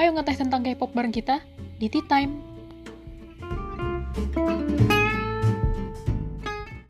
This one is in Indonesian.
Ayo ngeteh tentang K-pop bareng kita di Tea Time.